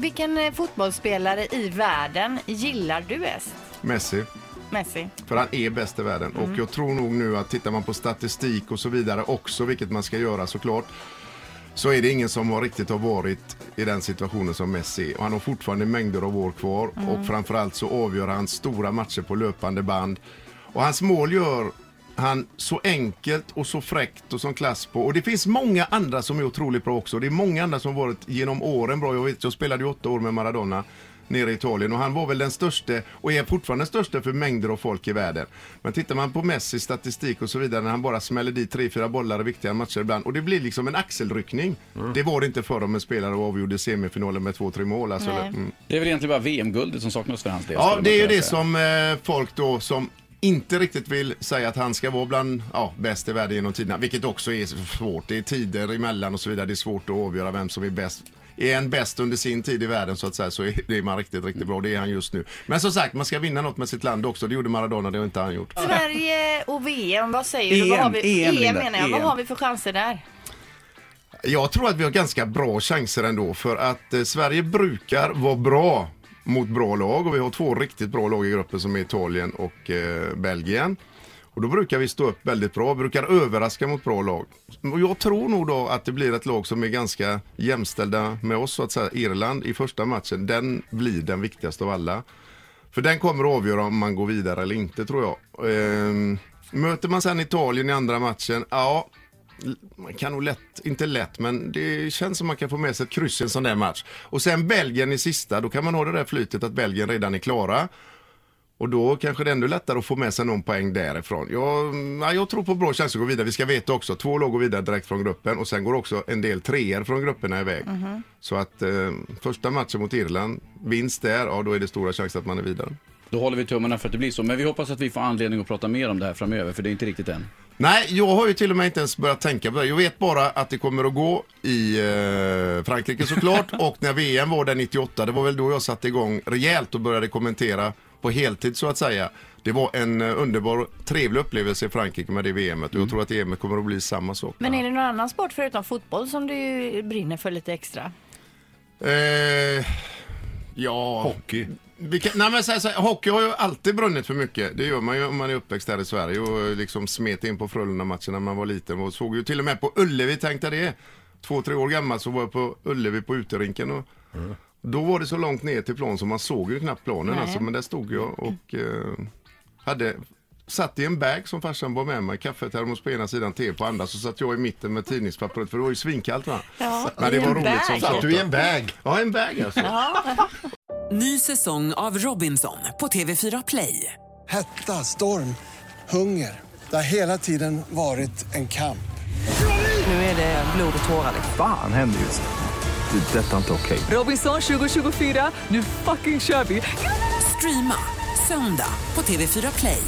Vilken eh, fotbollsspelare i världen gillar du bäst? Messi. Messi. För han är bäst i världen. Och jag tror nog nu att tittar man på statistik och så vidare också, vilket man ska göra såklart, så är det ingen som har riktigt har varit i den situationen som Messi. Och han har fortfarande mängder av år kvar och framförallt så avgör han stora matcher på löpande band. Och hans mål gör han så enkelt och så fräckt och som klass på. Och det finns många andra som är otroligt bra också. Det är många andra som varit genom åren bra. Jag, vet, jag spelade ju åtta år med Maradona nere i Italien och han var väl den största och är fortfarande den största för mängder av folk i världen. Men tittar man på Messi statistik och så vidare när han bara smäller dit tre, fyra bollar i viktiga matcher ibland och det blir liksom en axelryckning. Det var det inte förr om en spelare avgjorde semifinalen med två, tre mål. Alltså, mm. Det är väl egentligen bara VM-guldet som saknas för hans del. Ja, det är ju det säga. som eh, folk då som inte riktigt vill säga att han ska vara bland ja, bäst i världen genom tiderna, vilket också är svårt. Det är tider emellan och så vidare. Det är svårt att avgöra vem som är bäst. Är en bäst under sin tid i världen så att säga så är man riktigt, riktigt bra. Det är han just nu. Men som sagt, man ska vinna något med sitt land också. Det gjorde Maradona, det har inte han gjort. Sverige och VM, vad säger du? Vad EM, har vi, EM, EM menar jag. Vad EM. har vi för chanser där? Jag tror att vi har ganska bra chanser ändå för att eh, Sverige brukar vara bra mot bra lag och vi har två riktigt bra lag i gruppen som är Italien och eh, Belgien. Och då brukar vi stå upp väldigt bra, brukar överraska mot bra lag. Och jag tror nog då att det blir ett lag som är ganska jämställda med oss så att säga. Irland i första matchen, den blir den viktigaste av alla. För den kommer att avgöra om man går vidare eller inte tror jag. Ehm, möter man sen Italien i andra matchen, ja, man kan nog lätt, inte lätt, men det känns som man kan få med sig ett kryss i en sån där match. Och sen Belgien i sista, då kan man ha det där flytet att Belgien redan är klara. Och då kanske det är ännu lättare att få med sig någon poäng därifrån. Jag, ja, jag tror på bra chanser att gå vidare. Vi ska veta också, två lag går vidare direkt från gruppen och sen går också en del treor från grupperna iväg. Så att eh, första matchen mot Irland, vinst där, ja då är det stora chanser att man är vidare. Då håller vi tummarna för att det blir så. Men vi hoppas att vi får anledning att prata mer om det här framöver, för det är inte riktigt än. Nej, jag har ju till och med inte ens börjat tänka på det. Jag vet bara att det kommer att gå i eh, Frankrike såklart. och när VM var där 98, det var väl då jag satte igång rejält och började kommentera på heltid så att säga. Det var en eh, underbar, trevlig upplevelse i Frankrike med det VMet och jag tror att EM kommer att bli samma sak. Men är det någon annan sport förutom fotboll som du brinner för lite extra? Eh, ja... Hockey. Kan, nej men så här, så här, hockey har ju alltid brunnit för mycket. Det gör man ju om man är uppväxt här i Sverige och liksom smet in på Frölunda-matchen när man var liten och såg ju till och med på Ullevi, tänkte det. Två, tre år gammal så var jag på Ullevi på uterinken och då var det så långt ner till plan så man såg ju knappt planen alltså. Men där stod jag och eh, hade Satt i en bag som farsan var med mig, kaffetermos på ena sidan, te på andra, så satt jag i mitten med tidningspappret för det var ju svinkallt va. Ja, Men det var roligt bag. som Satt du i en bag? Ja, en bag alltså. Ny säsong av Robinson på TV4 Play. Hetta, storm, hunger. Det har hela tiden varit en kamp. Nu är det blod och tårar. Fan händer just nu. Det. är Detta är inte okej. Robinson 2024, nu fucking kör vi! Streama söndag på TV4 Play.